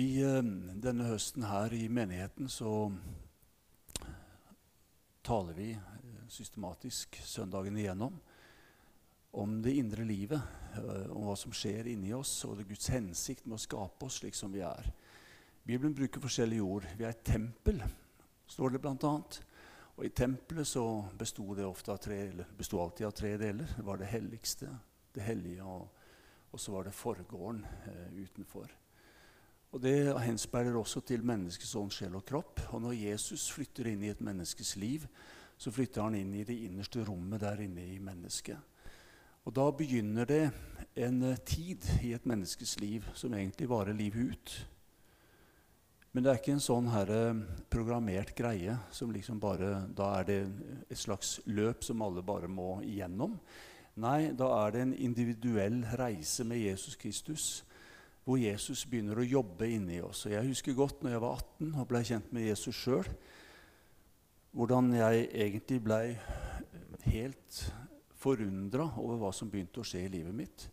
Vi, eh, denne høsten her i menigheten så taler vi eh, systematisk søndagen igjennom om det indre livet, eh, om hva som skjer inni oss, og det Guds hensikt med å skape oss slik som vi er. Bibelen bruker forskjellige ord. Vi er et tempel, står det bl.a. Og i tempelet så besto det ofte av tre, eller alltid av tre deler. Det var det helligste, det hellige, og, og så var det forgården eh, utenfor. Og Det henspeiler også til menneskets ånd, sjel og kropp. Og når Jesus flytter inn i et menneskes liv, så flytter han inn i det innerste rommet der inne i mennesket. Og Da begynner det en eh, tid i et menneskes liv som egentlig varer livet ut. Men det er ikke en sånn her eh, programmert greie som liksom bare Da er det et slags løp som alle bare må igjennom. Nei, da er det en individuell reise med Jesus Kristus hvor Jesus begynner å jobbe inni oss. Og jeg husker godt når jeg var 18 og ble kjent med Jesus sjøl, hvordan jeg egentlig ble helt forundra over hva som begynte å skje i livet mitt.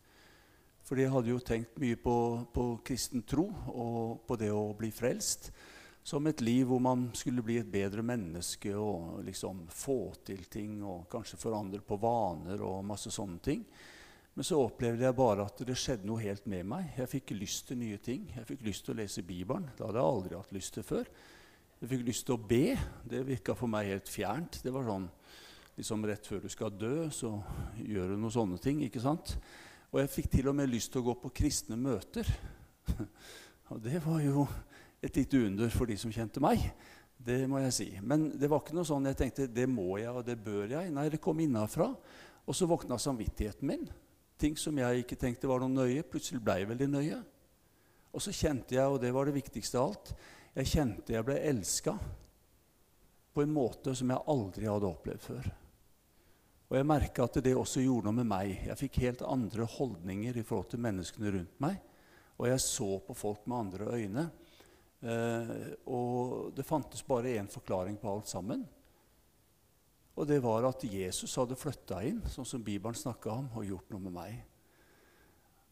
Fordi jeg hadde jo tenkt mye på, på kristen tro og på det å bli frelst som et liv hvor man skulle bli et bedre menneske og liksom få til ting og kanskje forandre på vaner og masse sånne ting. Men så opplevde jeg bare at det skjedde noe helt med meg. Jeg fikk lyst til nye ting. Jeg fikk lyst til å lese Bibelen. Det hadde jeg aldri hatt lyst til før. Jeg fikk lyst til å be. Det virka for meg helt fjernt. Det var sånn liksom rett før du skal dø, så gjør du noen sånne ting. ikke sant? Og jeg fikk til og med lyst til å gå på kristne møter. Og det var jo et lite under for de som kjente meg. Det må jeg si. Men det var ikke noe sånn jeg tenkte det må jeg og det bør jeg. Nei, det kom innafra. Og så våkna samvittigheten min ting som jeg ikke tenkte var noe nøye, plutselig ble veldig nøye. Og så kjente jeg, og det var det viktigste av alt, jeg kjente jeg ble elska på en måte som jeg aldri hadde opplevd før. Og jeg merka at det også gjorde noe med meg. Jeg fikk helt andre holdninger i forhold til menneskene rundt meg. Og jeg så på folk med andre øyne. Eh, og det fantes bare én forklaring på alt sammen. Og det var at Jesus hadde flytta inn, sånn som Bibelen snakka om, og gjort noe med meg.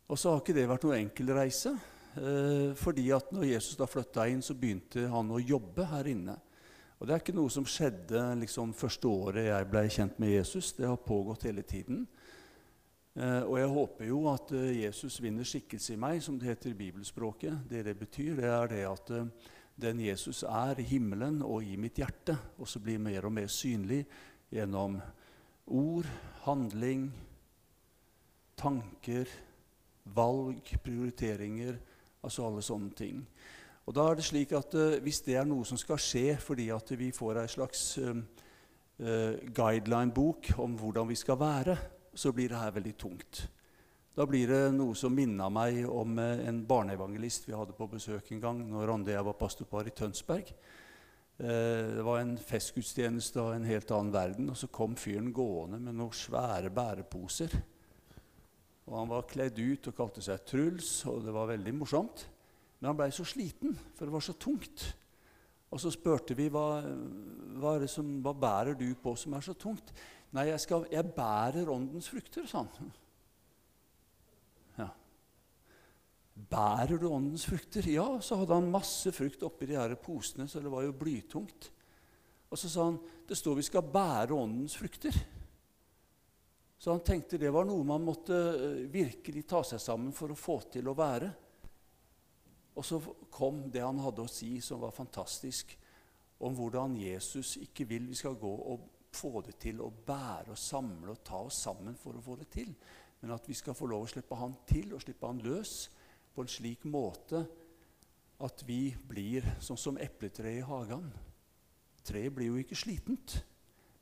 Og så har ikke det vært noe enkel reise. Eh, fordi at når Jesus da flytta inn, så begynte han å jobbe her inne. Og det er ikke noe som skjedde liksom første året jeg ble kjent med Jesus. Det har pågått hele tiden. Eh, og jeg håper jo at eh, Jesus vinner skikkelse i meg, som det heter i bibelspråket. Det det betyr, det er det at den Jesus er i himmelen og i mitt hjerte, også blir mer og mer synlig gjennom ord, handling, tanker, valg, prioriteringer, altså alle sånne ting. Og da er det slik at uh, Hvis det er noe som skal skje fordi at vi får ei slags uh, uh, guideline-bok om hvordan vi skal være, så blir det her veldig tungt. Da blir det noe som minner meg om en barneevangelist vi hadde på besøk en gang når Randi og jeg var pastorpar i Tønsberg. Eh, det var en festgudstjeneste av en helt annen verden, og så kom fyren gående med noen svære bæreposer. Og Han var kledd ut og kalte seg Truls, og det var veldig morsomt. Men han blei så sliten, for det var så tungt. Og så spurte vi hva, hva, som, hva bærer du på som er så tungt. Nei, jeg, skal, jeg bærer åndens frukter, sa han. Bærer du åndens frukter? Ja, så hadde han masse frukt oppi de her posene, så det var jo blytungt. Og så sa han det står vi skal bære åndens frukter. Så han tenkte det var noe man måtte eh, virkelig ta seg sammen for å få til å være. Og så kom det han hadde å si, som var fantastisk, om hvordan Jesus ikke vil vi skal gå og få det til å bære og samle og ta oss sammen for å få det til. Men at vi skal få lov å slippe han til og slippe han løs på en slik måte at vi blir sånn som epletreet i hagen. Treet blir jo ikke slitent,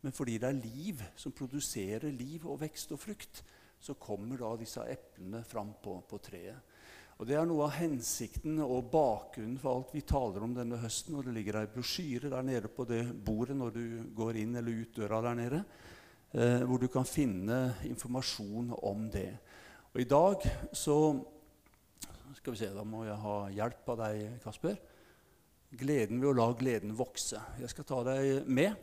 men fordi det er liv som produserer liv og vekst og frukt, så kommer da disse eplene fram på, på treet. Og Det er noe av hensikten og bakgrunnen for alt vi taler om denne høsten. og Det ligger ei brosjyre der nede på det bordet når du går inn eller ut døra der nede, eh, hvor du kan finne informasjon om det. Og I dag så skal vi se, Da må jeg ha hjelp av deg, Kasper. Gleden ved å la gleden vokse. Jeg skal ta deg med.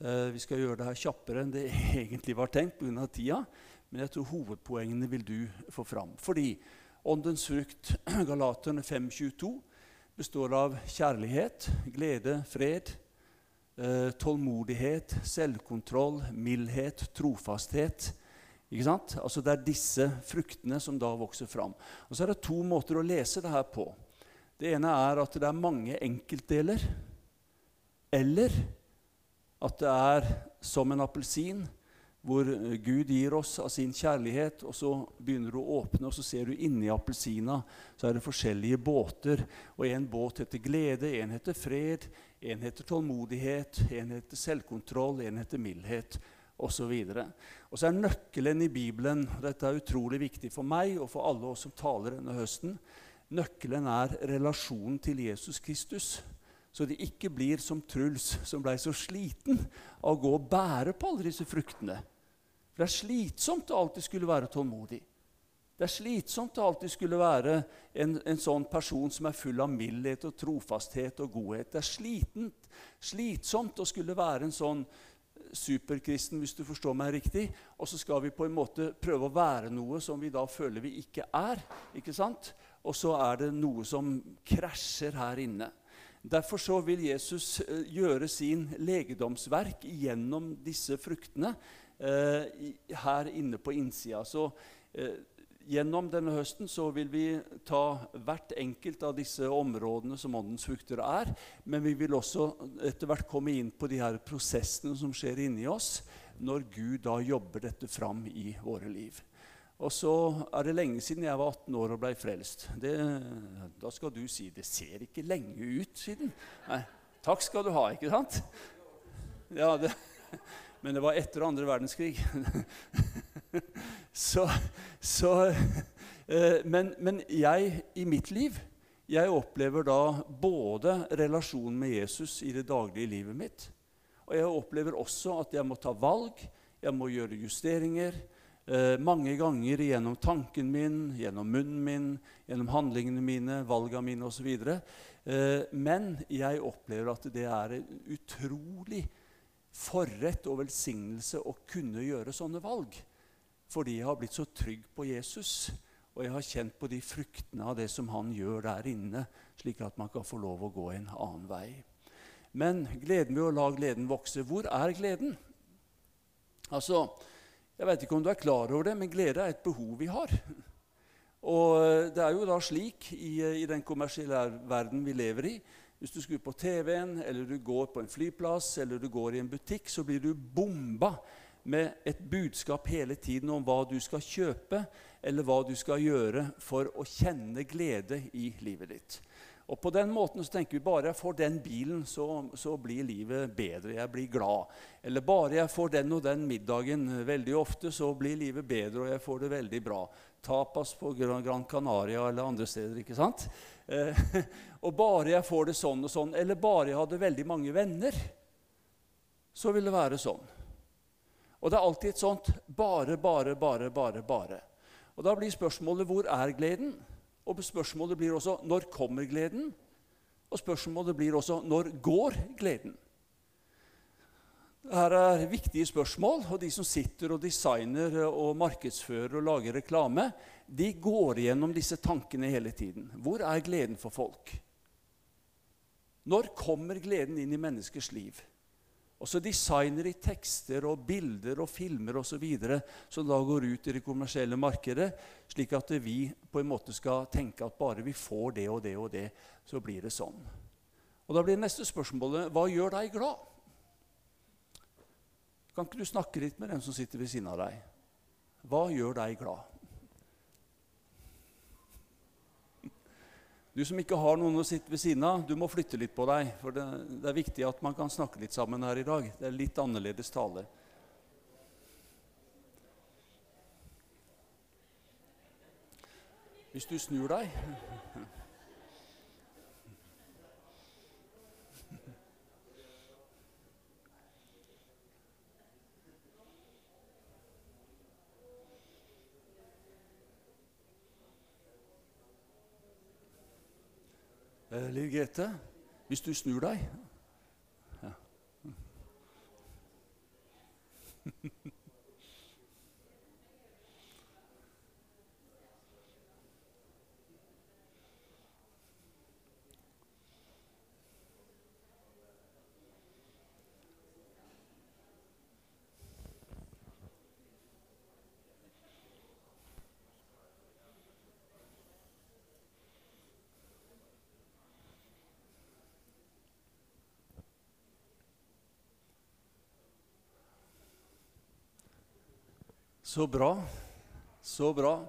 Eh, vi skal gjøre det her kjappere enn det egentlig var tenkt pga. tida. Men jeg tror hovedpoengene vil du få fram. Fordi åndens frukt, Galaterne 5.22, består av kjærlighet, glede, fred, eh, tålmodighet, selvkontroll, mildhet, trofasthet. Ikke sant? Altså Det er disse fruktene som da vokser fram. Og Så er det to måter å lese det her på. Det ene er at det er mange enkeltdeler. Eller at det er som en appelsin hvor Gud gir oss av sin kjærlighet, og så begynner du å åpne, og så ser du inni appelsina så er det forskjellige båter. Og En båt heter glede, en heter fred, en heter tålmodighet, en heter selvkontroll, en heter mildhet osv. Og, så er nøkkelen i Bibelen og Dette er utrolig viktig for meg og for alle oss som taler denne høsten. Nøkkelen er relasjonen til Jesus Kristus. Så det ikke blir som Truls, som blei så sliten av å gå og bære på alle disse fruktene. For det er slitsomt å alltid skulle være tålmodig. Det er slitsomt å alltid skulle være en, en, sånn person som er full av mildhet og trofasthet og godhet. Det er slitent, slitsomt å skulle være en sånn superkristen, hvis du forstår meg riktig. Og så skal vi på en måte prøve å være noe som vi da føler vi ikke er. ikke sant? Og så er det noe som krasjer her inne. Derfor så vil Jesus eh, gjøre sin legedomsverk gjennom disse fruktene eh, her inne på innsida. Så eh, gjennom denne høsten så vil vi ta hvert enkelt av disse områdene som åndens frukter er, men vi vil også etter hvert komme inn på de her prosessene som skjer inni oss når Gud da jobber dette fram i våre liv. Og så er det lenge siden jeg var 18 år og ble frelst. Det, da skal du si 'Det ser ikke lenge ut siden'. Nei, takk skal du ha, ikke sant? Ja, det, men det var etter andre verdenskrig. så, så eh, men, men, jeg i mitt liv jeg opplever da både relasjonen med Jesus i det daglige livet mitt, og jeg opplever også at jeg må ta valg, jeg må gjøre justeringer. Eh, mange ganger gjennom tanken min, gjennom munnen min, gjennom handlingene mine, valgene mine osv. Eh, men jeg opplever at det er en utrolig forrett og velsignelse å kunne gjøre sånne valg. Fordi jeg har blitt så trygg på Jesus, og jeg har kjent på de fruktene av det som han gjør der inne, slik at man kan få lov å gå en annen vei. Men gleden ved å la gleden vokse Hvor er gleden? Altså, Jeg vet ikke om du er klar over det, men glede er et behov vi har. Og det er jo da slik i, i den kommersielle verden vi lever i, hvis du skrur på TV-en, eller du går på en flyplass eller du går i en butikk, så blir du bomba med et budskap hele tiden om hva du skal kjøpe, eller hva du skal gjøre for å kjenne glede i livet ditt. Og På den måten så tenker vi bare jeg får den bilen, så, så, blir livet bedre. Jeg blir glad. Eller bare jeg får den og den middagen veldig ofte, så blir livet bedre, og jeg får det veldig bra. Tapas på Gran Canaria eller andre steder. ikke sant? Eh, og bare jeg får det sånn og sånn, eller bare jeg hadde veldig mange venner, så vil det være sånn. Og det er alltid et sånt bare, bare, bare, bare. bare. Og Da blir spørsmålet hvor er gleden? Og spørsmålet blir også når kommer gleden? Og spørsmålet blir også når går gleden? Dette er viktige spørsmål, og de som sitter og designer og markedsfører og lager reklame, de går gjennom disse tankene hele tiden. Hvor er gleden for folk? Når kommer gleden inn i menneskers liv? Og så designer de tekster og bilder og filmer osv. som da går ut i det kommersielle markedet, slik at vi på en måte skal tenke at bare vi får det og det og det, så blir det sånn. Og Da blir neste spørsmålet hva gjør deg glad? Kan ikke du snakke litt med den som sitter ved siden av deg? Hva gjør deg glad? Du som ikke har noen å sitte ved siden av, du må flytte litt på deg. For det, det, er viktig at man kan snakke litt sammen her i dag. Det er litt annerledes tale. Hvis du snur deg Liv Grete, hvis du snur deg ja. Så bra. Så bra.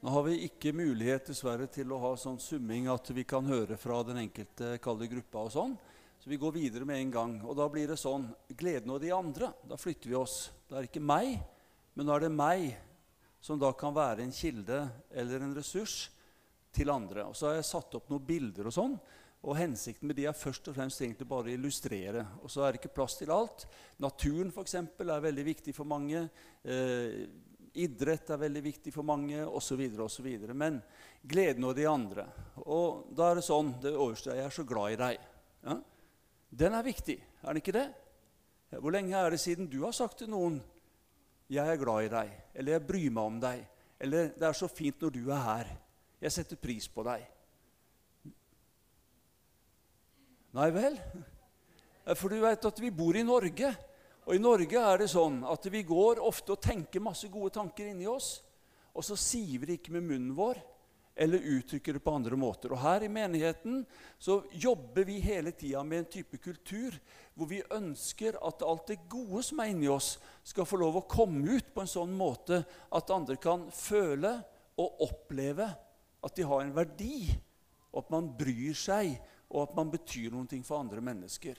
Nå har vi ikke mulighet dessverre til å ha sånn summing at vi kan høre fra den enkelte kalde gruppa og sånn. Så vi går videre med en gang. Og da blir det sånn gleden og de andre. Da flytter vi oss. Det er ikke meg, men da er det meg som da kan være en kilde eller en ressurs til andre. Og så har jeg satt opp noen bilder og sånn. Og hensikten med de er først og fremst egentlig bare å illustrere. Og så er det ikke plass til alt. Naturen for eksempel, er veldig viktig for mange. Eh, idrett er veldig viktig for mange, osv. osv. Men gleden og de andre. Og da er det sånn det øverste Jeg er så glad i deg. Ja? Den er viktig, er den ikke det? Hvor lenge er det siden du har sagt til noen 'Jeg er glad i deg', eller 'Jeg bryr meg om deg', eller 'Det er så fint når du er her'. 'Jeg setter pris på deg'. Nei vel? For du vet at vi bor i Norge. Og i Norge er det sånn at vi går ofte og tenker masse gode tanker inni oss, og så sier vi det ikke med munnen vår eller uttrykker det på andre måter. Og Her i menigheten så jobber vi hele tida med en type kultur hvor vi ønsker at alt det gode som er inni oss, skal få lov å komme ut på en sånn måte at andre kan føle og oppleve at de har en verdi, og at man bryr seg og at man betyr noe for andre mennesker.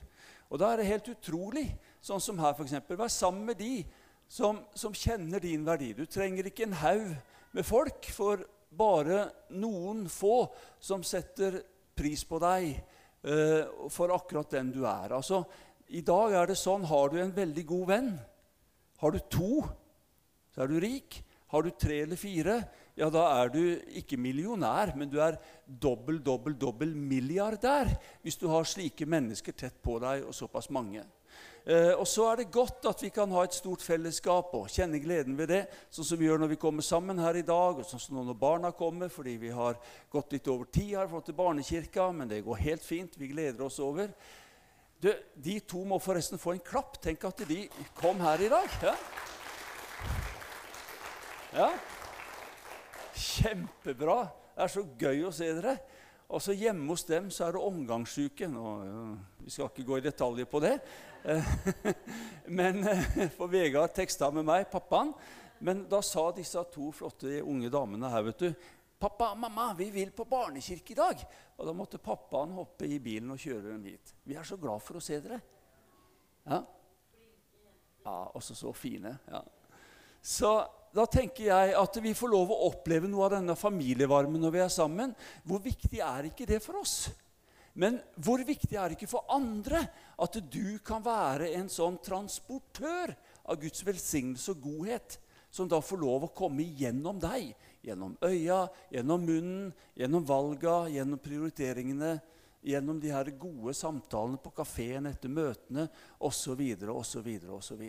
Og Da er det helt utrolig, sånn som her f.eks. Vær sammen med de som, som, kjenner din verdi. Du trenger ikke en haug med folk, for bare noen få som setter pris på deg uh, for akkurat den du er. Altså, I dag er det sånn har du en veldig god venn. Har du to, så er du rik. Har du tre eller fire, ja, da er du ikke millionær, men du er dobbel, dobbel, dobbel milliardær hvis du har slike mennesker tett på deg, og såpass mange. Eh, og så er det godt at vi kan ha et stort fellesskap og kjenne gleden ved det, sånn som vi gjør når vi kommer sammen her i dag, og sånn som når barna kommer, fordi vi har gått litt over tid her for til barnekirka, men det går helt fint. Vi gleder oss over. Du, de to må forresten få en klapp. Tenk at de kom her i dag. Ja? ja. Kjempebra. Det er så gøy å se dere. Og så Hjemme hos dem så er det omgangssyke. Nå, vi skal ikke gå i detaljer på det. Men eh, For Vegard teksta med meg, pappaen. Men da sa disse to flotte unge damene her vet du, 'Pappa, mamma, vi vil på barnekirke i dag.' Og Da måtte pappaen hoppe i bilen og kjøre dem hit. Vi er så glad for å se dere. Ja, ja også så fine. Ja. Så da tenker jeg at vi får lov å oppleve noe av denne familievarmen når vi er sammen. Hvor viktig er ikke det for oss? Men hvor viktig er det ikke for andre at du kan være en sånn transportør av Guds velsignelse og godhet, som da får lov å komme gjennom deg? Gjennom øya, gjennom munnen, gjennom valga, gjennom prioriteringene, gjennom de her gode samtalene på kafeen etter møtene osv. osv. osv.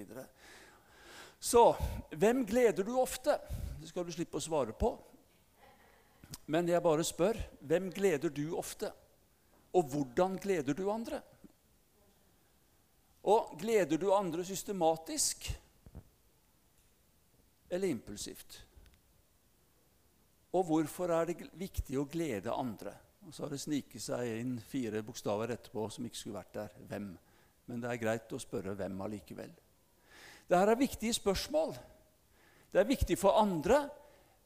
Så hvem gleder du ofte? Det skal du slippe å svare på. Men jeg bare spør hvem gleder du ofte? Og hvordan gleder du andre? Og gleder du andre systematisk eller impulsivt? Og hvorfor er det viktig å glede andre? Og så har det sniket seg inn fire bokstaver etterpå som ikke skulle vært der. Hvem? Men det er greit å spørre hvem allikevel. Dette er viktige spørsmål. Det er viktig for andre,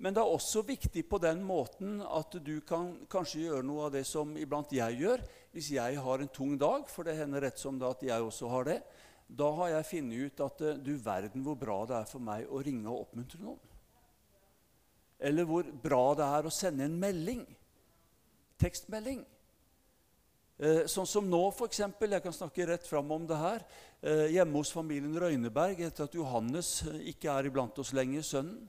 men det er også viktig på den måten at du kan kanskje gjøre noe av det som iblant jeg gjør. Hvis jeg har en tung dag, for det hender rett som det at jeg også har det, da har jeg funnet ut at du verden hvor bra det er for meg å ringe og oppmuntre noen. Eller hvor bra det er å sende en melding. Tekstmelding. Eh, sånn som nå, f.eks. Jeg kan snakke rett fram om det her. Eh, hjemme hos familien Røyneberg etter at Johannes eh, ikke er iblant oss lenger, sønnen.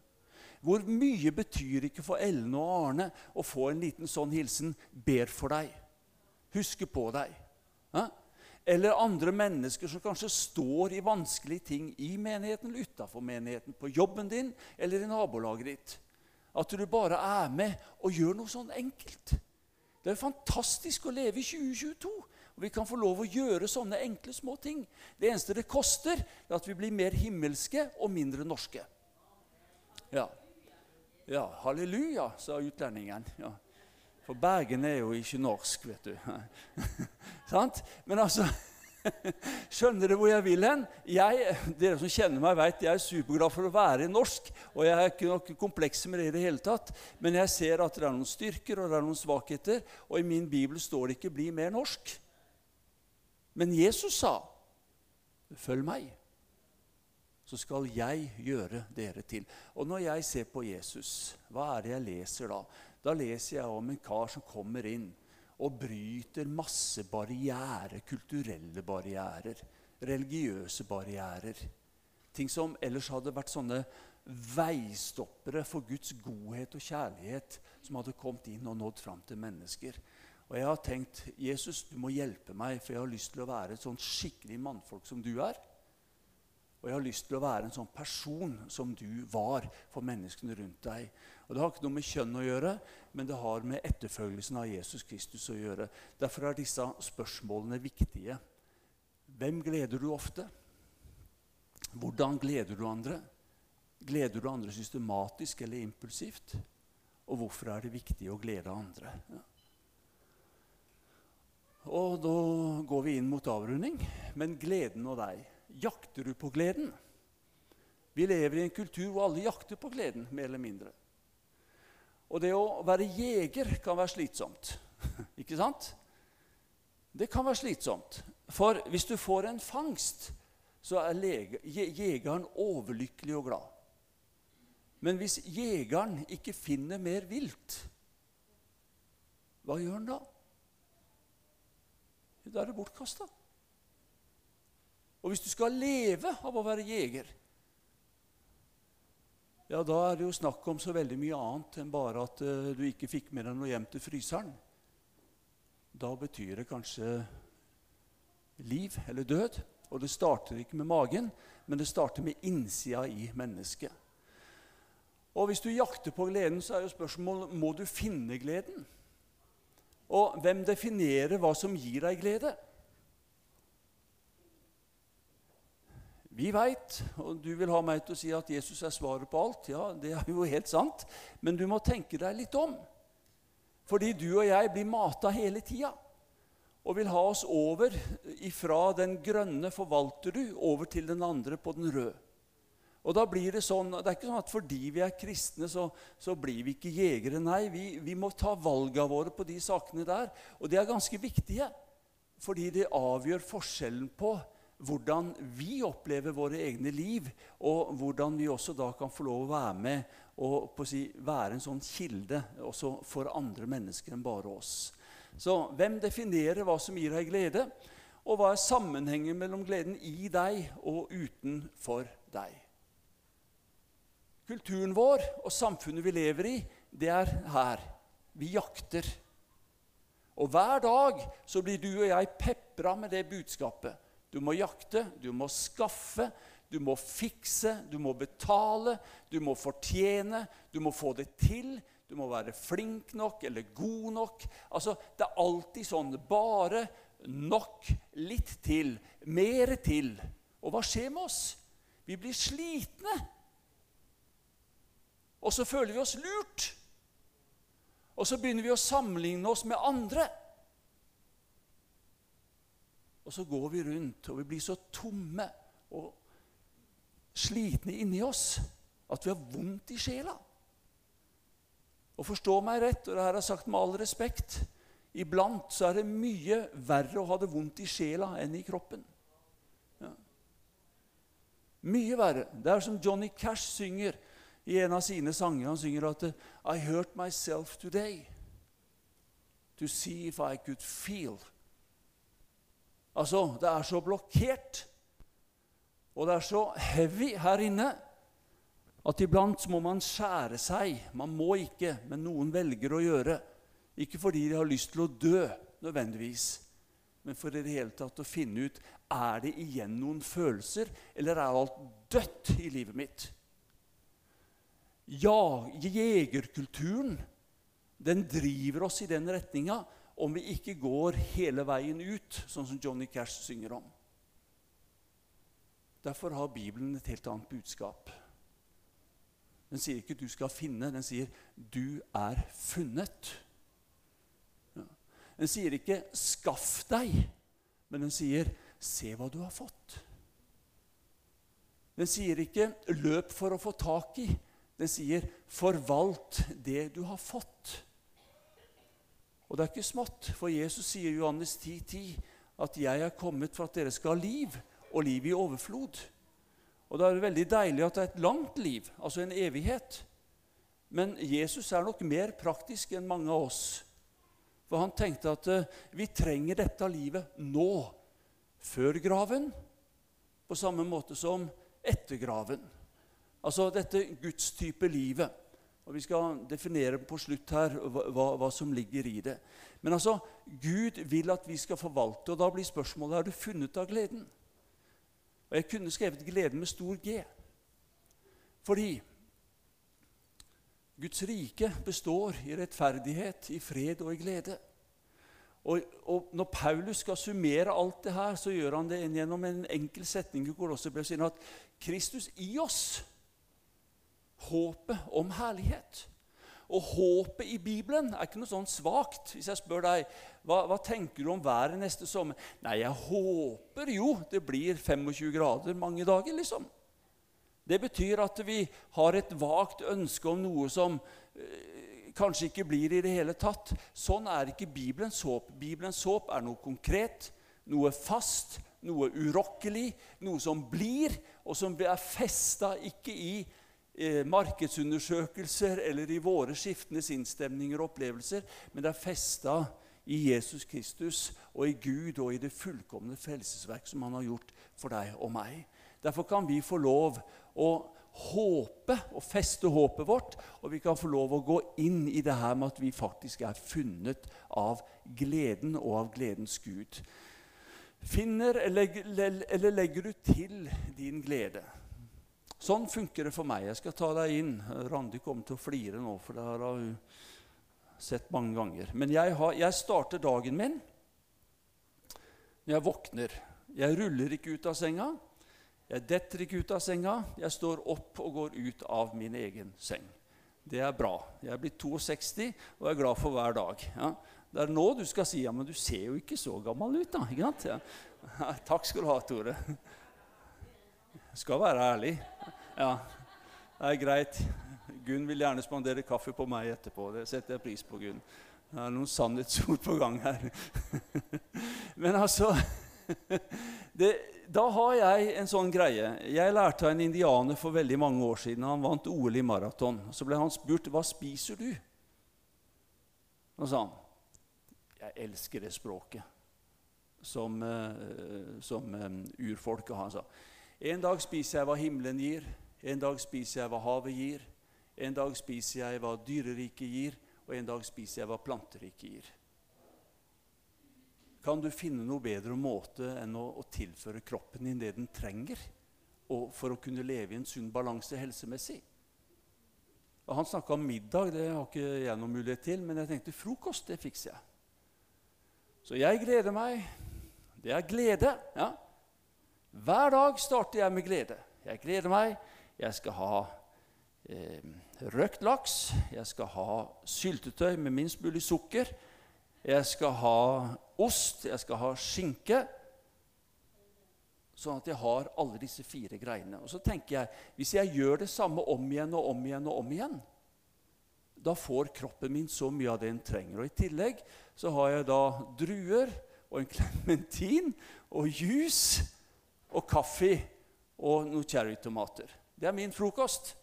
Hvor mye betyr ikke for Ellen og Arne å få en liten sånn hilsen 'ber for deg', 'husker på deg'? Ja? Eller andre mennesker som kanskje står i vanskelige ting i menigheten eller utafor menigheten, på jobben din eller i nabolaget ditt. At du bare er med og gjør noe sånn enkelt. Det er fantastisk å leve i 2022. Og Vi kan få lov å gjøre sånne enkle små ting. Det eneste det koster, er at vi blir mer himmelske og mindre norske. Ja, ja halleluja, sa utlendingen. Ja. For Bergen er jo ikke norsk, vet du. Sant? Men altså Skjønner dere hvor jeg vil hen? Jeg, dere som kjenner meg, vet jeg er superglad for å være norsk. Og jeg er ikke noe komplekse med det i det hele tatt. Men jeg ser at det er noen styrker og det er noen svakheter. Og i min bibel står det ikke 'bli mer norsk'. Men Jesus sa, 'Følg meg', så skal jeg gjøre dere til. Og når jeg ser på Jesus, hva er det jeg leser da? Da leser jeg om en kar som kommer inn og bryter masse barrierer, kulturelle barrierer, religiøse barrierer. Ting som ellers hadde vært sånne veistoppere for Guds godhet og kjærlighet, som hadde kommet inn og nådd fram til mennesker. Og jeg har tenkt Jesus, du må hjelpe meg, for jeg har lyst til å være et sånn skikkelig mannfolk som du er. Og jeg har lyst til å være en sånn person som du var for menneskene rundt deg. Og Det har ikke noe med kjønn å gjøre, men det har med etterfølgelsen av Jesus Kristus å gjøre. Derfor er disse spørsmålene viktige. Hvem gleder du ofte? Hvordan gleder du andre? Gleder du andre systematisk eller impulsivt? Og hvorfor er det viktig å glede andre? Ja. Og da går vi inn mot avrunding. Men gleden og deg, jakter du på gleden? Vi lever i en kultur hvor alle jakter på gleden, mer eller mindre. Og det å være jeger kan være slitsomt. Ikke sant? Det kan være slitsomt. For hvis du får en fangst, så er jegeren overlykkelig og glad. Men hvis jegeren ikke finner mer vilt, hva gjør han da? Da er det bortkasta. Og hvis du skal leve av å være jeger, ja, da er det jo snakk om så veldig mye annet enn bare at uh, du ikke fikk med deg noe hjem til fryseren. Da betyr det kanskje liv eller død. Og det starter ikke med magen, men det starter med innsida i mennesket. Og hvis du jakter på gleden, så er jo spørsmålet må du finne gleden. Og hvem definerer hva som gir deg glede? Vi veit, og du vil ha meg til å si at Jesus er svaret på alt. Ja, det er jo helt sant. Men du må tenke deg litt om. Fordi du og jeg blir mata hele tida. Og vil ha oss over ifra den grønne forvalter du, over til den andre på den røde. Og da blir Det sånn, det er ikke sånn at fordi vi er kristne, så, så blir vi ikke jegere. Nei, vi, vi må ta valgene våre på de sakene der. Og de er ganske viktige, fordi de avgjør forskjellen på hvordan vi opplever våre egne liv, og hvordan vi også da kan få lov å være med og si, være en sånn kilde også for andre mennesker enn bare oss. Så hvem definerer hva som gir deg glede, og hva er sammenhengen mellom gleden i deg og utenfor deg? Kulturen vår og samfunnet vi lever i, det er her. Vi jakter. Og hver dag så blir du og jeg pepra med det budskapet. Du må jakte, du må skaffe, du må fikse, du må betale, du må fortjene, du må få det til. Du må være flink nok eller god nok. Altså, Det er alltid sånn bare nok, litt til, mer til. Og hva skjer med oss? Vi blir slitne. Og så føler vi oss lurt. Og så begynner vi å sammenligne oss med andre. Og så går vi rundt, og vi blir så tomme og slitne inni oss at vi har vondt i sjela. Og forstå meg rett, og det her er sagt med all respekt Iblant så er det mye verre å ha det vondt i sjela enn i kroppen. Ja. Mye verre. Det er som Johnny Cash synger i en av sine sanger. Han synger at I hurt myself today to see if I could feel Altså, det er så blokkert, og det er så heavy her inne at iblant må man skjære seg. Man må ikke, men noen velger å gjøre. Ikke fordi de har lyst til å dø, nødvendigvis, men for i det hele tatt å finne ut er det igjen noen følelser, eller er alt dødt i livet mitt. Ja, jegerkulturen den driver oss i den retninga om vi ikke går hele veien ut, sånn som Johnny Cash synger om. Derfor har Bibelen et helt annet budskap. Den sier ikke 'du skal finne', den sier 'du er funnet'. Den sier ikke 'skaff deg', men den sier Se hva du har fått. Den sier ikke 'løp for å få tak i'. Den sier 'forvalt det du har fått'. Og det er ikke smått, for Jesus sier i Johannes 10,10 10, at 'jeg er kommet for at dere skal ha liv, og liv i overflod'. Og da er det veldig deilig at det er et langt liv, altså en evighet. Men Jesus er nok mer praktisk enn mange av oss. For han tenkte at uh, vi trenger dette livet nå, før graven, på samme måte som etter graven. Altså dette gudstype livet. Og Vi skal definere på slutt her hva, hva, som ligger i det. Men altså, Gud vil at vi skal forvalte, og da blir spørsmålet er du funnet av gleden. Og Jeg kunne skrevet 'gleden' med stor G. Fordi Guds rike består i rettferdighet, i fred og i glede. Og, og, Når Paulus skal summere alt det her, så gjør han det gjennom en enkel setning i Kolosserbrevet. at Kristus i oss, håpet om herlighet. Og håpet i Bibelen er ikke noe sånn svakt. Hvis jeg spør deg hva, hva tenker du om været neste sommer Nei, jeg håper jo det blir 25 grader mange dager, liksom. Det betyr at vi har et vagt ønske om noe som øh, kanskje ikke blir i det hele tatt. Sånn er ikke Bibelens håp. Bibelens håp er noe konkret, noe fast, noe urokkelig, noe som blir, og som er festa ikke i markedsundersøkelser eller i våre skiftende sinnsstemninger og opplevelser, men det er festa i Jesus Kristus og i Gud og i det fullkomne frelsesverk som han har gjort for deg og meg. Derfor kan vi få lov å håpe og feste håpet vårt, og vi kan få lov å gå inn i det her med at vi faktisk er funnet av gleden og av gledens Gud. Finner eller, eller legger du til din glede? Sånn funker det for meg. Jeg skal ta deg inn. Randi kommer til å flire nå, for det har hun sett mange ganger. Men jeg, har, jeg starter dagen min når jeg våkner. Jeg ruller ikke ut av senga. Jeg detter ikke ut av senga. Jeg står opp og går ut av min egen seng. Det er bra. Jeg er blitt 62 og er glad for hver dag. Ja. Det er nå du skal si ja, men du ser jo ikke så gammel ut. da? Ja. Takk skal du ha, Tore. Skal være ærlig. Ja, det er greit. Gunn vil gjerne spandere kaffe på meg etterpå. Det setter jeg pris på, Gunn. Det er noen sannhetsord på gang her. Men altså det, da har jeg en sånn greie. Jeg lærte av en indianer for veldig mange år siden. Han vant OL i maraton. Så ble han spurt hva spiser du Og sa han jeg elsker det språket som, uh, som um, urfolket har. Han sa en dag spiser jeg hva himmelen gir, en dag spiser jeg hva havet gir, en dag spiser jeg hva dyreriket gir, og en dag spiser jeg hva planteriket gir. Kan du finne noe bedre måte enn å, å tilføre kroppen din det den trenger for å kunne leve i en sunn balanse helsemessig? Og han snakka om middag. Det har ikke jeg noen mulighet til. Men jeg tenkte frokost, det fikser jeg. Så jeg gleder meg. Det er glede. ja. Hver dag starter jeg med glede. Jeg gleder meg. Jeg skal ha eh, røkt laks. Jeg skal ha syltetøy med minst mulig sukker. Jeg skal ha ost, jeg skal ha skinke. Sånn at jeg har alle disse fire greiene. Og så tenker jeg, Hvis jeg gjør det samme om igjen og om igjen, og om igjen, da får kroppen min så mye av det den trenger. Og I tillegg så har jeg da druer og en klementin og juice og kaffe og noen cherrytomater. Det er min frokost.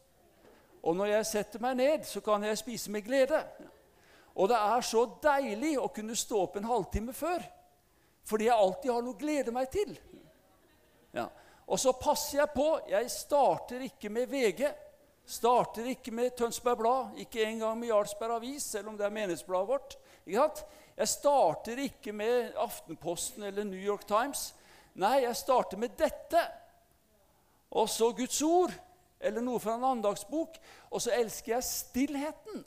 Og når jeg setter meg ned, så kan jeg spise med glede. Og det er så deilig å kunne stå opp en halvtime før. Fordi jeg alltid har noe å glede meg til. Ja. Og så passer jeg på. Jeg starter ikke med VG. Starter ikke med Tønsberg Blad, ikke engang med Jarlsberg Avis, selv om det er menighetsbladet vårt. Jeg starter ikke med Aftenposten eller New York Times. Nei, jeg starter med dette. Og så Guds ord, eller noe fra en andagsbok. Og så elsker jeg stillheten.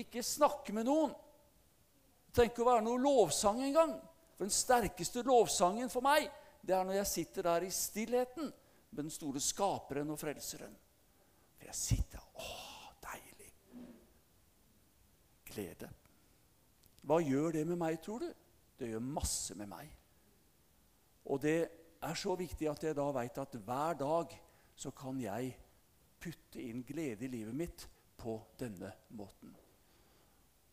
Ikke snakke med noen. Tenk å være noe lovsang engang. For den sterkeste lovsangen for meg, det er når jeg sitter der i stillheten med den store skaperen og frelseren. For jeg sitter Å, deilig. Glede. Hva gjør det med meg, tror du? Det gjør masse med meg. Og det er så viktig at jeg da veit at hver dag så kan jeg putte inn glede i livet mitt på denne måten.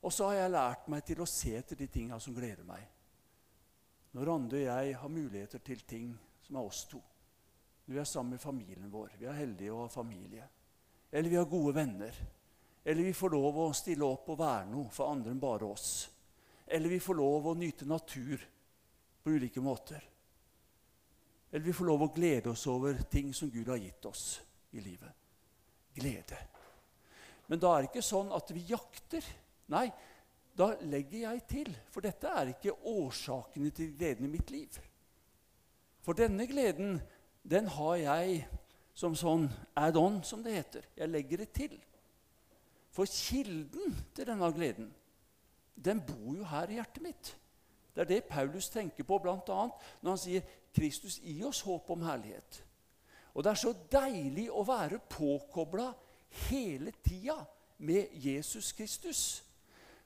Og så har jeg lært meg til å se etter de tinga som gleder meg. Når Randi og jeg har muligheter til ting som er oss to. Når vi er sammen med familien vår. Vi er heldige å ha familie. Eller vi har gode venner. Eller vi får lov å stille opp og være noe for andre enn bare oss. Eller vi får lov å nyte natur på ulike måter. Eller vi får lov å glede oss over ting som Gud har gitt oss i livet. Glede. Men da er det ikke sånn at vi jakter. Nei, da legger jeg til. For dette er ikke årsakene til gleden i mitt liv. For denne gleden, den har jeg som sånn add-on, som det heter. Jeg legger det til. For kilden til denne gleden, den bor jo her i hjertet mitt. Det er det Paulus tenker på bl.a. når han sier 'Kristus i oss håp om herlighet'. Og Det er så deilig å være påkobla hele tida med Jesus Kristus.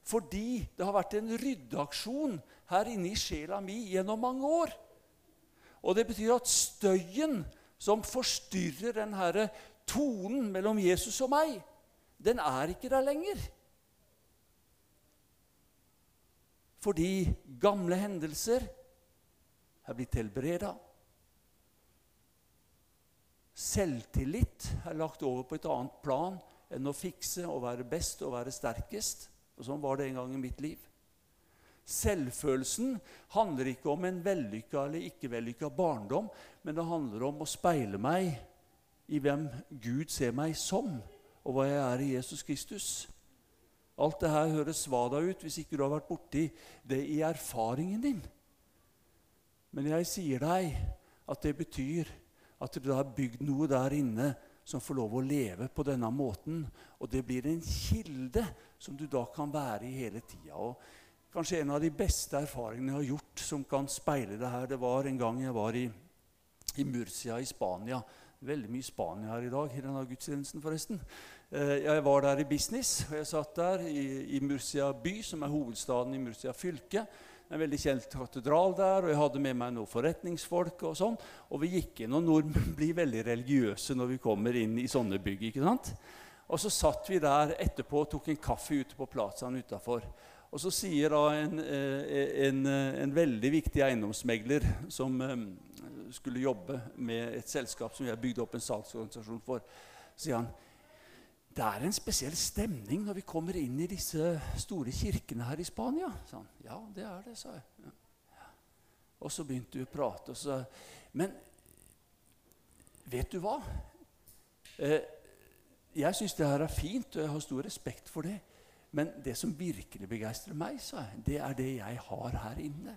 Fordi det har vært en ryddeaksjon her inne i sjela mi gjennom mange år. Og det betyr at støyen som forstyrrer den her tonen mellom Jesus og meg, den er ikke der lenger. Fordi gamle hendelser er blitt helbreda. Selvtillit er lagt over på et annet plan enn å fikse og være best og være sterkest. Og Sånn var det en gang i mitt liv. Selvfølelsen handler ikke om en vellykka eller ikke vellykka barndom, men det handler om å speile meg i hvem Gud ser meg som, og hva jeg er i Jesus Kristus. Alt det her høres svada ut hvis ikke du har vært borti det i erfaringen din. Men jeg sier deg at det betyr at du har bygd noe der inne som får lov å leve på denne måten. Og det blir en kilde som du da kan være i hele tida. Kanskje en av de beste erfaringene jeg har gjort som kan speile det her, det var en gang jeg var i, i Murcia i Spania. Veldig mye Spania her i dag i denne gudstjenesten, forresten. Eh, jeg var der i business, og jeg satt der i, i Murcia by, som er hovedstaden i Murcia fylke en veldig kjent katedral der, og jeg hadde med meg noen forretningsfolk. Og sånn, og vi gikk inn, og nordmenn blir veldig religiøse når vi kommer inn i sånne bygg. ikke sant? Og så satt vi der etterpå og tok en kaffe ute på plazaen utafor. Og så sier da en, eh, en, eh, en, veldig viktig eiendomsmegler som skulle jobbe med et selskap som vi har bygd opp en salgsorganisasjon for, sier han det er en spesiell stemning når vi kommer inn i disse store kirkene her i Spania. han. Ja, det er det, sa jeg. Ja. Og så begynte vi å prate. Og så, men vet du hva? Eh, jeg syns det her er fint, og jeg har stor respekt for det. Men det som virkelig begeistrer meg, sa jeg, det er det jeg har her inne.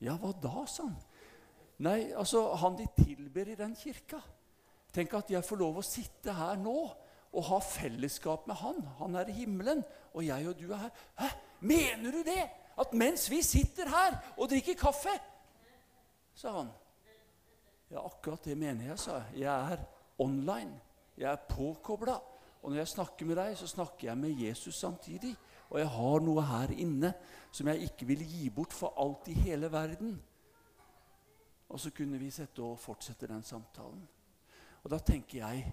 Ja, hva da, sa han. Nei, altså, han de tilber i den kirka. Tenk at jeg får lov å sitte her nå og ha fellesskap med han. Han er i himmelen, og jeg og du er her. Hæ? Mener du det? At mens vi sitter her og drikker kaffe sa han. Ja, akkurat det mener jeg, sa jeg. Jeg er online. Jeg er påkobla. Og når jeg snakker med deg, så snakker jeg med Jesus samtidig. Og jeg har noe her inne som jeg ikke vil gi bort for alt i hele verden. Og så kunne vi sette og fortsette den samtalen. Og da tenker jeg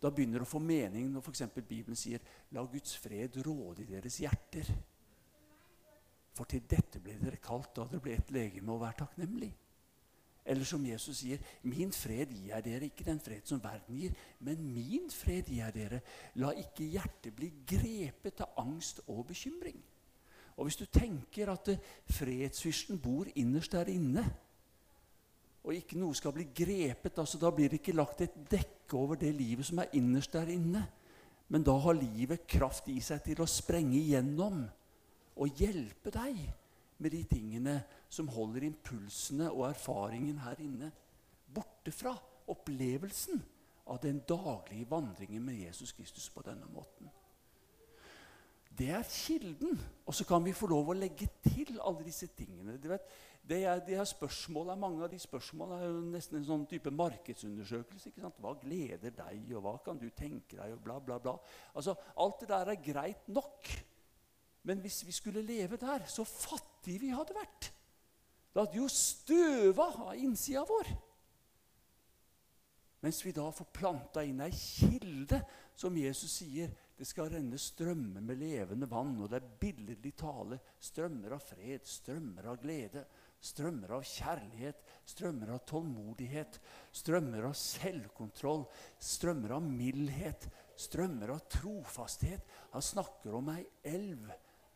da begynner det å få mening når f.eks. Bibelen sier 'La Guds fred råde i deres hjerter'. For til dette ble dere kalt da dere ble et legeme og vær takknemlig. Eller som Jesus sier, 'Min fred gir jeg dere, ikke den fred som verden gir.' 'Men min fred gir jeg dere. La ikke hjertet bli grepet av angst og bekymring.' Og Hvis du tenker at fredsfyrsten bor innerst der inne, og ikke noe skal bli grepet. altså Da blir det ikke lagt et dekke over det livet som er innerst der inne. Men da har livet kraft i seg til å sprenge igjennom og hjelpe deg med de tingene som holder impulsene og erfaringen her inne borte fra opplevelsen av den daglige vandringen med Jesus Kristus på denne måten. Det er kilden. Og så kan vi få lov å legge til alle disse tingene. Du vet, det er, det er spørsmålet, Mange av de spørsmålene er jo nesten en sånn type markedsundersøkelse. ikke sant? Hva gleder deg, og hva kan du tenke deg, og bla, bla, bla. Altså, Alt det der er greit nok. Men hvis vi skulle leve der, så fattige vi hadde vært. Det hadde jo støva av innsida vår. Mens vi da får planta inn ei kilde, som Jesus sier det skal renne strømmer med levende vann. Og det er billedlig tale. Strømmer av fred, strømmer av glede, strømmer av kjærlighet, strømmer av tålmodighet, strømmer av selvkontroll, strømmer av mildhet, strømmer av trofasthet. Han snakker om ei elv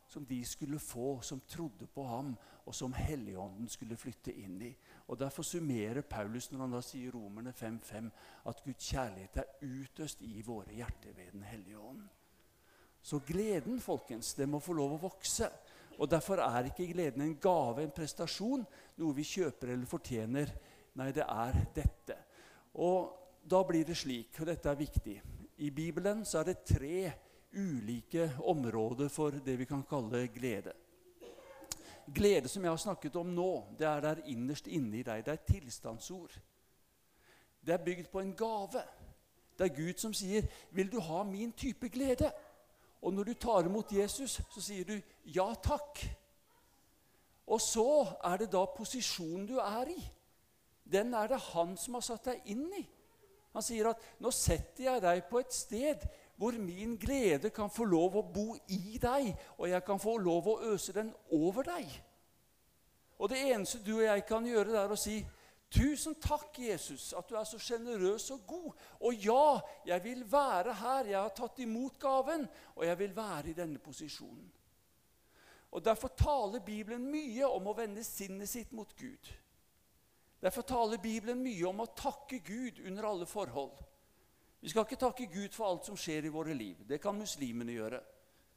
som de skulle få som trodde på ham, og som Helligånden skulle flytte inn i. Og Derfor summerer Paulus når han da sier Romerne 5.5 at Guds kjærlighet er utøst i våre hjerter ved Den hellige ånd. Så gleden folkens, det må få lov å vokse. Og Derfor er ikke gleden en gave, en prestasjon, noe vi kjøper eller fortjener. Nei, det er dette. Og da blir det slik, og dette er viktig I Bibelen så er det tre ulike områder for det vi kan kalle glede. Glede som jeg har snakket om nå, det er der innerst inne i deg. Det er tilstandsord. Det er bygd på en gave. Det er Gud som sier, 'Vil du ha min type glede?' Og når du tar imot Jesus, så sier du 'ja takk'. Og så er det da posisjonen du er i. Den er det han som har satt deg inn i. Han sier at 'nå setter jeg deg på et sted hvor min glede kan få lov å bo i deg, og jeg kan få lov å øse den over deg. Og det eneste du og jeg kan gjøre, det er å si Tusen takk, Jesus, at du er så sjenerøs og god. Og ja, jeg vil være her. Jeg har tatt imot gaven, og jeg vil være i denne posisjonen. Og Derfor taler Bibelen mye om å vende sinnet sitt mot Gud. Derfor taler Bibelen mye om å takke Gud under alle forhold. Vi skal ikke takke Gud for alt som skjer i våre liv. Det kan muslimene gjøre.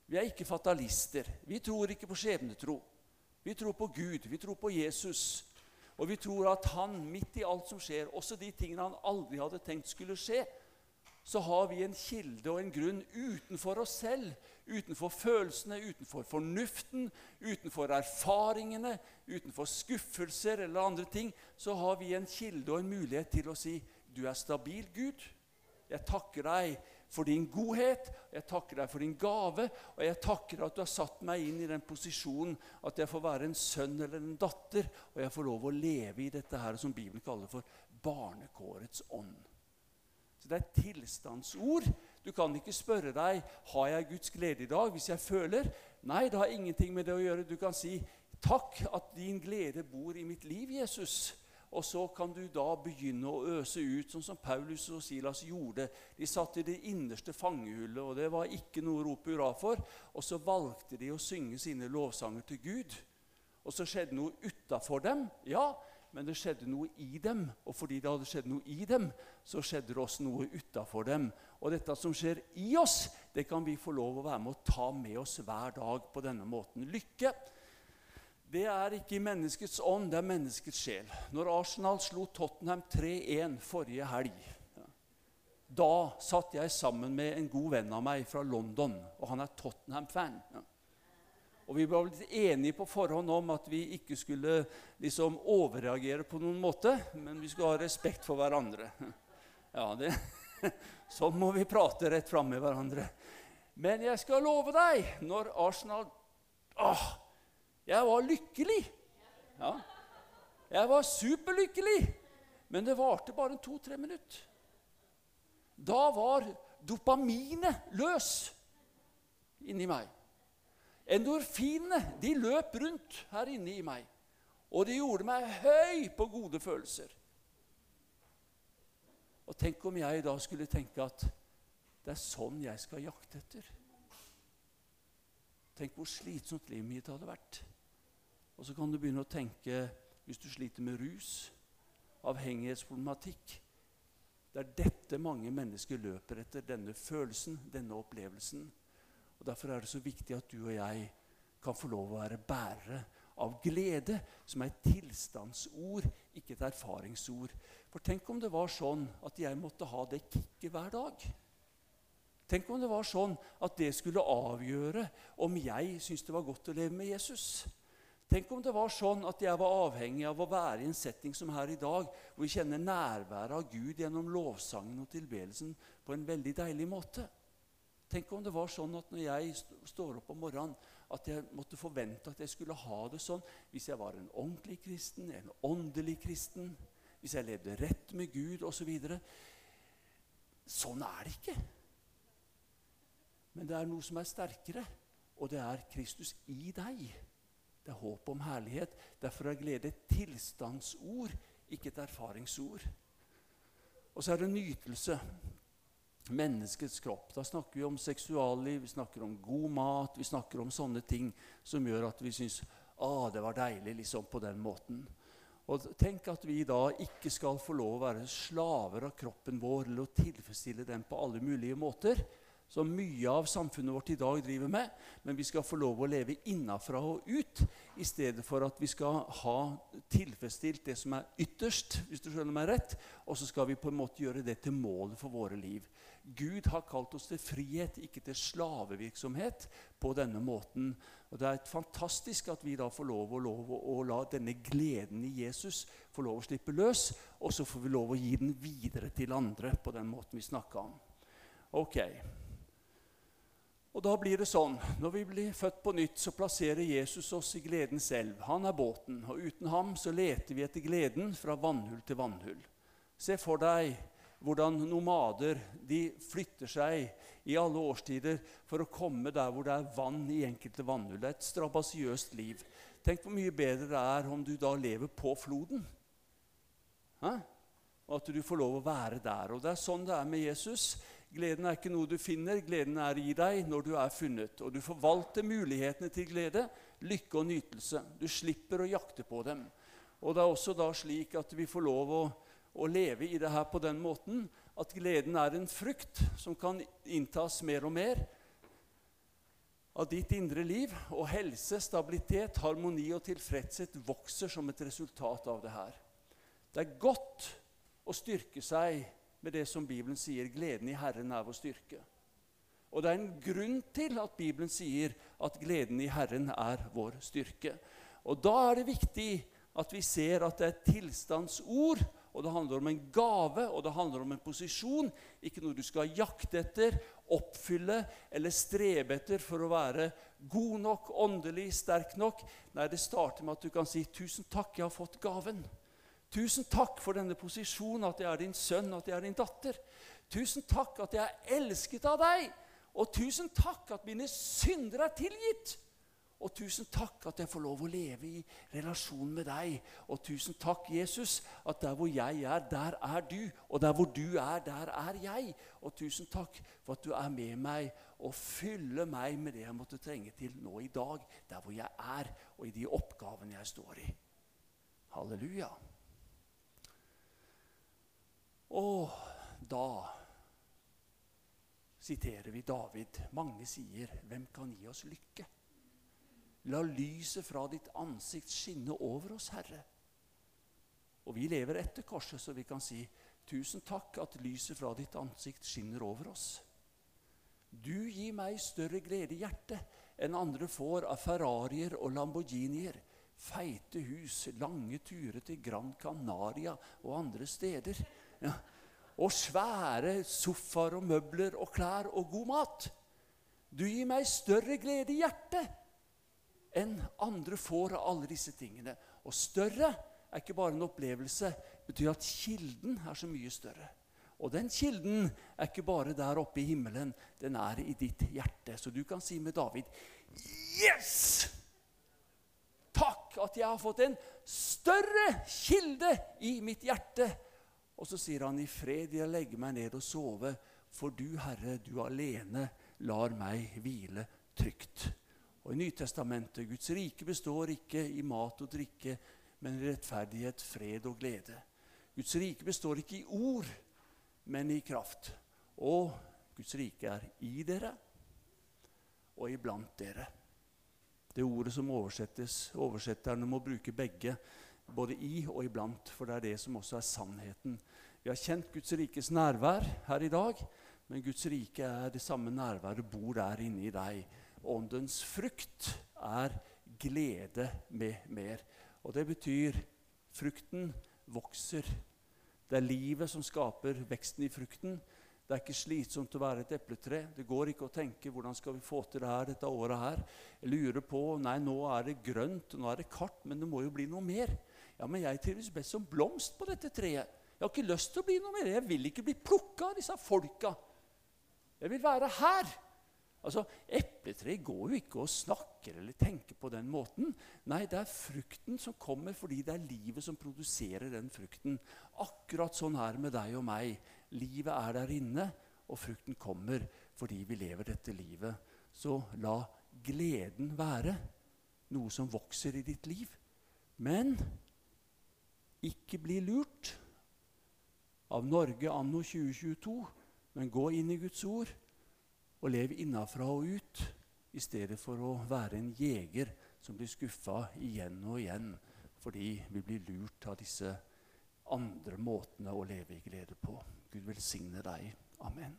Vi er ikke fatalister. Vi tror ikke på skjebnetro. Vi tror på Gud. Vi tror på Jesus. Og vi tror at han, midt i alt som skjer, også de tingene han aldri hadde tenkt skulle skje, så har vi en kilde og en grunn utenfor oss selv, utenfor følelsene, utenfor fornuften, utenfor erfaringene, utenfor skuffelser eller andre ting. Så har vi en kilde og en mulighet til å si du er stabil, Gud. Jeg takker deg for din godhet, jeg takker deg for din gave, og jeg takker at du har satt meg inn i den posisjonen at jeg får være en sønn eller en datter, og jeg får lov å leve i dette her som Bibelen kaller for barnekårets ånd. Så Det er et tilstandsord. Du kan ikke spørre deg har jeg Guds glede i dag hvis jeg føler. Nei, det har ingenting med det å gjøre. Du kan si takk at din glede bor i mitt liv, Jesus. Og så kan du da begynne å øse ut, sånn som Paulus og Silas gjorde. De satt i det innerste fangehullet, og det var ikke noe å rope hurra for. Og så valgte de å synge sine lovsanger til Gud. Og så skjedde noe utafor dem, ja, men det skjedde noe i dem. Og fordi det hadde skjedd noe i dem, så skjedde det også noe utafor dem. Og dette som skjer i oss, det kan vi få lov å være med å ta med oss hver dag på denne måten. Lykke det er ikke i menneskets ånd, det er menneskets sjel. Når Arsenal slo Tottenham 3-1 forrige helg, da satt jeg sammen med en god venn av meg fra London, og han er Tottenham-fan. Og Vi var blitt enige på forhånd om at vi ikke skulle liksom overreagere på noen måte, men vi skulle ha respekt for hverandre. Ja, det, Sånn må vi prate rett fram med hverandre. Men jeg skal love deg, når Arsenal åh, jeg var lykkelig. Ja. Jeg var superlykkelig. Men det varte bare to-tre minutter. Da var dopaminet løs inni meg. Endorfinene de løp rundt her inne i meg. Og det gjorde meg høy på gode følelser. Og tenk om jeg da skulle tenke at det er sånn jeg skal jakte etter. Tenk hvor slitsomt livet mitt hadde vært. Og så kan du begynne å tenke, hvis du sliter med rus, avhengighetsproblematikk Det er dette mange mennesker løper etter, denne følelsen, denne opplevelsen. Og Derfor er det så viktig at du og jeg kan få lov å være bærere av glede, som er et tilstandsord, ikke et erfaringsord. For tenk om det var sånn at jeg måtte ha det kicket hver dag. Tenk om det var sånn at det skulle avgjøre om jeg syntes det var godt å leve med Jesus. Tenk om det var sånn at jeg var avhengig av å være i en setting som her i dag, hvor vi kjenner nærværet av Gud gjennom lovsangen og tilbedelsen på en veldig deilig måte. Tenk om det var sånn at når jeg står opp om morgenen, at jeg måtte forvente at jeg skulle ha det sånn hvis jeg var en ordentlig kristen, en åndelig kristen, hvis jeg levde rett med Gud osv. Så sånn er det ikke. Men det er noe som er sterkere, og det er Kristus i deg. Det er håp om herlighet. Derfor er glede et tilstandsord, ikke et erfaringsord. Og så er det nytelse. Menneskets kropp. Da snakker vi om seksualliv, vi snakker om god mat, vi snakker om sånne ting som gjør at vi syns ah, det var deilig liksom på den måten. Og Tenk at vi da ikke skal få lov å være slaver av kroppen vår eller å tilfredsstille den på alle mulige måter som mye av samfunnet vårt i dag driver med. Men vi skal få lov å leve innafra og ut i stedet for at vi skal ha tilfredsstilt det som er ytterst, hvis du skjønner meg rett, og så skal vi på en måte gjøre det til målet for våre liv. Gud har kalt oss til frihet, ikke til slavevirksomhet på denne måten. Og Det er fantastisk at vi da får lov å, lov å, la denne gleden i Jesus få lov å slippe løs, og så får vi lov å gi den videre til andre på den måten vi snakka om. Ok, og da blir det sånn når vi blir født på nytt, så plasserer Jesus oss i gledens elv. Han er båten, og uten ham så leter vi etter gleden fra vannhull til vannhull. Se for deg hvordan nomader de flytter seg i alle årstider for å komme der hvor det er vann i enkelte vannhull. Det er et strabasiøst liv. Tenk hvor mye bedre det er om du da lever på floden. Hæ? Og at du får lov å være der. Og det er sånn det er med Jesus. Gleden er ikke noe du finner, gleden er i deg når du er funnet. Og du forvalter mulighetene til glede, lykke og nytelse. Du slipper å jakte på dem. Og det er også da slik at vi får lov å, å leve i det her på den måten at gleden er en frukt som kan inntas mer og mer av ditt indre liv. Og helse, stabilitet, harmoni og tilfredshet vokser som et resultat av det her. Det er godt å styrke seg med det som Bibelen sier 'gleden i Herren er vår styrke'. Og det er en grunn til at Bibelen sier at gleden i Herren er vår styrke. Og da er det viktig at vi ser at det er et tilstandsord, og det handler om en gave, og det handler om en posisjon. Ikke noe du skal jakte etter, oppfylle eller strebe etter for å være god nok, åndelig sterk nok. Nei, det starter med at du kan si 'Tusen takk, jeg har fått gaven'. Tusen takk for denne posisjonen, at jeg er din sønn, at jeg er din datter. Tusen takk at jeg er elsket av deg. Og tusen takk at mine synder er tilgitt. Og tusen takk at jeg får lov å leve i relasjon med deg. Og tusen takk, Jesus, at der hvor jeg er, der er du. Og der hvor du er, der er jeg. Og tusen takk for at du er med meg og fyller meg med det jeg måtte trenge til nå i dag, der hvor jeg er, og i de oppgavene jeg står i. Halleluja. Og da siterer vi David. Mange sier, 'Hvem kan gi oss lykke?' La lyset fra ditt ansikt skinne over oss, Herre. Og vi lever etter korset, så vi kan si, 'Tusen takk at lyset fra ditt ansikt skinner over oss.' Du gir meg større glede i hjertet enn andre får av Ferrarier og Lamborghinier, feite hus, lange turer til Gran Canaria og andre steder. Ja. Og svære sofaer og møbler og klær og god mat. Du gir meg større glede i hjertet enn andre får av alle disse tingene. Og større er ikke bare en opplevelse, det betyr at kilden er så mye større. Og den kilden er ikke bare der oppe i himmelen, den er i ditt hjerte. Så du kan si med David Yes! Takk at jeg har fått en større kilde i mitt hjerte og så sier han, 'I fred jeg legge meg ned og sove, for du, Herre, du alene lar meg hvile trygt.' Og I Nytestamentet Guds rike består ikke i mat og drikke, men i rettferdighet, fred og glede. Guds rike består ikke i ord, men i kraft. Og Guds rike er i dere og iblant dere. Det ordet som oversettes, oversetterne må bruke begge både i og iblant, for det er det som også er sannheten. Vi har kjent Guds rikes nærvær her i dag, men Guds rike er det samme nærværet bor der inne i deg. Åndens frukt er glede med mer. Og det betyr frukten vokser. Det er livet som skaper veksten i frukten. Det er ikke slitsomt å være et epletre. Det går ikke å tenke 'hvordan skal vi få til det her dette året her'? Jeg lurer på Nei, nå er det grønt, nå er det kart, men det må jo bli noe mer. Ja, men jeg trives best som blomst på dette treet. Jeg har ikke lyst til å bli noe mer. Jeg vil ikke bli plukka av disse folka. Jeg vil være her. Altså, Epletreet går jo ikke og snakker eller tenker på den måten. Nei, det er frukten som kommer fordi det er livet som produserer den frukten. Akkurat sånn er det med deg og meg. Livet er der inne, og frukten kommer fordi vi lever dette livet. Så la gleden være noe som vokser i ditt liv. Men ikke bli lurt av Norge anno 2022, men gå inn i Guds ord og lev innafra og ut i stedet for å være en jeger som blir skuffa igjen og igjen fordi vi blir lurt av disse andre måtene å leve i glede på. Gud velsigne deg. Amen.